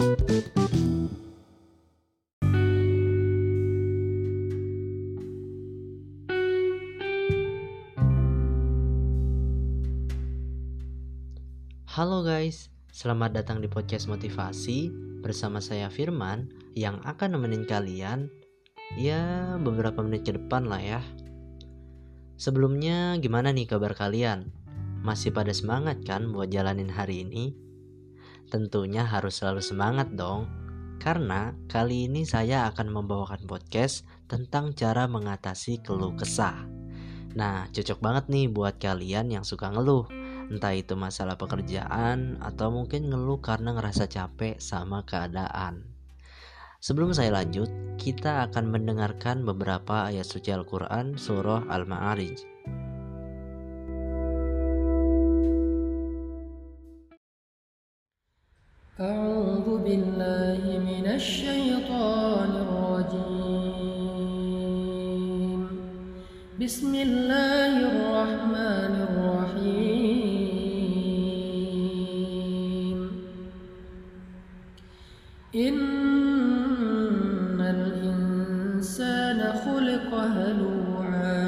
Halo guys, selamat datang di podcast motivasi bersama saya Firman yang akan nemenin kalian ya beberapa menit ke depan lah ya. Sebelumnya gimana nih kabar kalian? Masih pada semangat kan buat jalanin hari ini? Tentunya harus selalu semangat dong, karena kali ini saya akan membawakan podcast tentang cara mengatasi keluh kesah. Nah, cocok banget nih buat kalian yang suka ngeluh Entah itu masalah pekerjaan atau mungkin ngeluh karena ngerasa capek sama keadaan. Sebelum saya lanjut, kita akan mendengarkan beberapa ayat suci Al-Quran surah Al-Ma'arij. بالله من الشيطان الرجيم. بسم الله الرحمن الرحيم. إن الإنسان خلق هلوعا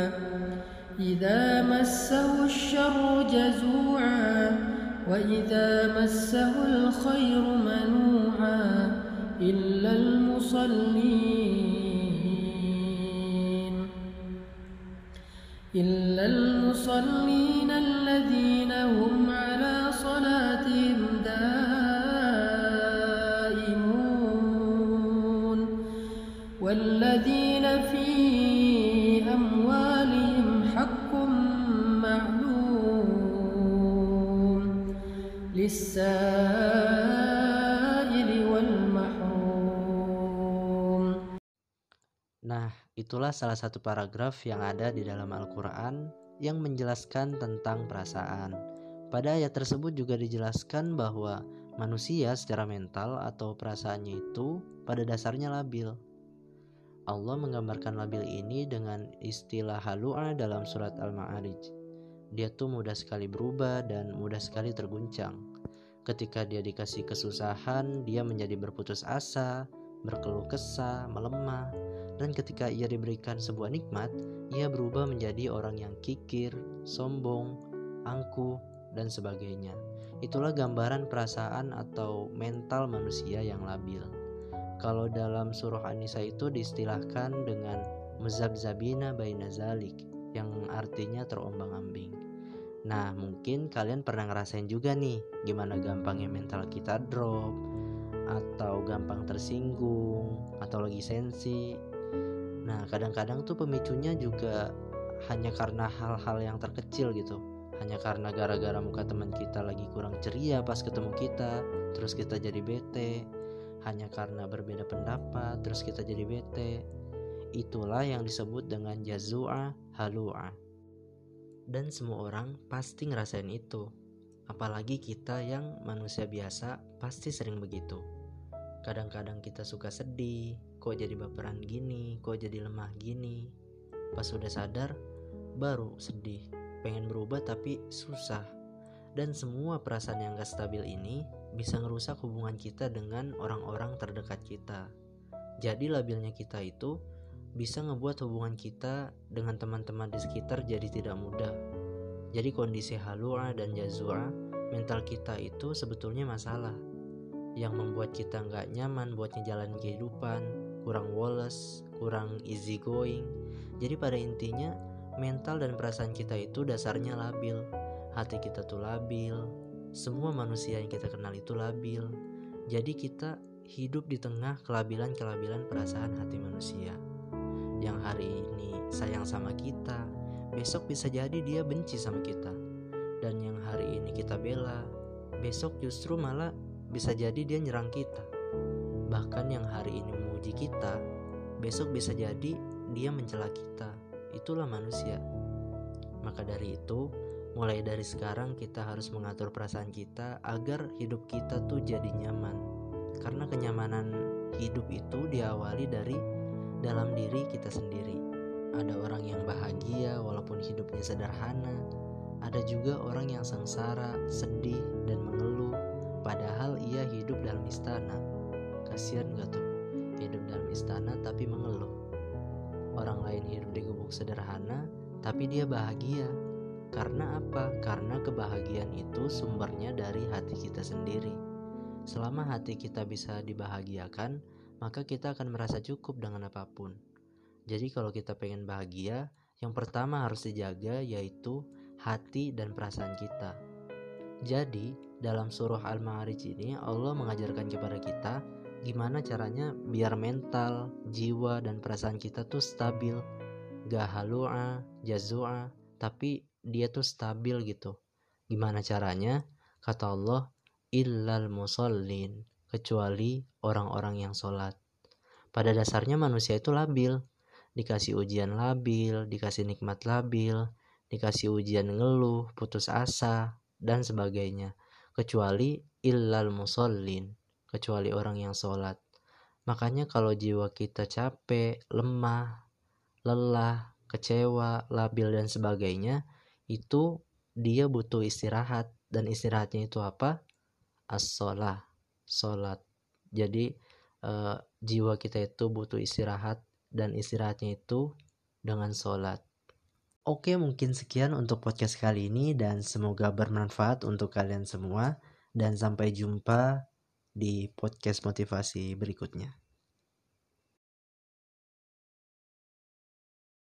إذا مسه الشر جزوعا وإذا مسه الخير منوعا إلا المصلين. إلا المصلين الذين هم على صلاتهم دائمون. والذين Nah, itulah salah satu paragraf yang ada di dalam Al-Quran yang menjelaskan tentang perasaan. Pada ayat tersebut juga dijelaskan bahwa manusia secara mental atau perasaannya itu pada dasarnya labil. Allah menggambarkan labil ini dengan istilah halu'a dalam surat Al-Ma'arij. Dia tuh mudah sekali berubah dan mudah sekali terguncang. Ketika dia dikasih kesusahan, dia menjadi berputus asa, berkeluh kesah, melemah, dan ketika ia diberikan sebuah nikmat, ia berubah menjadi orang yang kikir, sombong, angkuh, dan sebagainya. Itulah gambaran perasaan atau mental manusia yang labil. Kalau dalam surah An-Nisa itu diistilahkan dengan mezabzabina baina zalik yang artinya terombang-ambing. Nah, mungkin kalian pernah ngerasain juga nih gimana gampangnya mental kita drop atau gampang tersinggung atau lagi sensi. Nah, kadang-kadang tuh pemicunya juga hanya karena hal-hal yang terkecil gitu. Hanya karena gara-gara muka teman kita lagi kurang ceria pas ketemu kita, terus kita jadi bete. Hanya karena berbeda pendapat, terus kita jadi bete. Itulah yang disebut dengan jazua halua. Dan semua orang pasti ngerasain itu. Apalagi kita yang manusia biasa pasti sering begitu. Kadang-kadang kita suka sedih, kok jadi baperan gini, kok jadi lemah gini. Pas udah sadar, baru sedih, pengen berubah tapi susah. Dan semua perasaan yang gak stabil ini bisa ngerusak hubungan kita dengan orang-orang terdekat kita. Jadi labilnya kita itu bisa ngebuat hubungan kita dengan teman-teman di sekitar jadi tidak mudah. Jadi kondisi halua dan jazua mental kita itu sebetulnya masalah yang membuat kita nggak nyaman buat ngejalanin kehidupan, kurang woles, kurang easy going. Jadi pada intinya mental dan perasaan kita itu dasarnya labil. Hati kita tuh labil. Semua manusia yang kita kenal itu labil. Jadi kita hidup di tengah kelabilan-kelabilan perasaan hati manusia. Yang hari ini sayang sama kita, besok bisa jadi dia benci sama kita. Dan yang hari ini kita bela, besok justru malah bisa jadi dia nyerang kita. Bahkan yang hari ini memuji kita, besok bisa jadi dia mencela kita. Itulah manusia. Maka dari itu, mulai dari sekarang kita harus mengatur perasaan kita agar hidup kita tuh jadi nyaman. Karena kenyamanan hidup itu diawali dari dalam diri kita sendiri. Ada orang yang bahagia walaupun hidupnya sederhana. Ada juga orang yang sengsara, sedih, dan padahal ia hidup dalam istana. kasihan gak tuh hidup dalam istana tapi mengeluh orang lain hidup di gubuk sederhana tapi dia bahagia karena apa? Karena kebahagiaan itu sumbernya dari hati kita sendiri. Selama hati kita bisa dibahagiakan, maka kita akan merasa cukup dengan apa pun. Jadi kalau kita pengen bahagia, yang pertama harus dijaga yaitu hati dan perasaan kita. Jadi, dalam surah Al-Ma'arij ini Allah mengajarkan kepada kita gimana caranya biar mental, jiwa dan perasaan kita tuh stabil. Gak halua, jazua, tapi dia tuh stabil gitu. Gimana caranya? Kata Allah, illal musallin, kecuali orang-orang yang sholat. Pada dasarnya manusia itu labil, dikasih ujian labil, dikasih nikmat labil, dikasih ujian ngeluh, putus asa, dan sebagainya. Kecuali illal musallin, kecuali orang yang sholat. Makanya kalau jiwa kita capek, lemah, lelah, kecewa, labil, dan sebagainya, itu dia butuh istirahat. Dan istirahatnya itu apa? As-sholah sholat. Jadi uh, jiwa kita itu butuh istirahat dan istirahatnya itu dengan sholat Oke mungkin sekian untuk podcast kali ini dan semoga bermanfaat untuk kalian semua dan sampai jumpa di podcast motivasi berikutnya.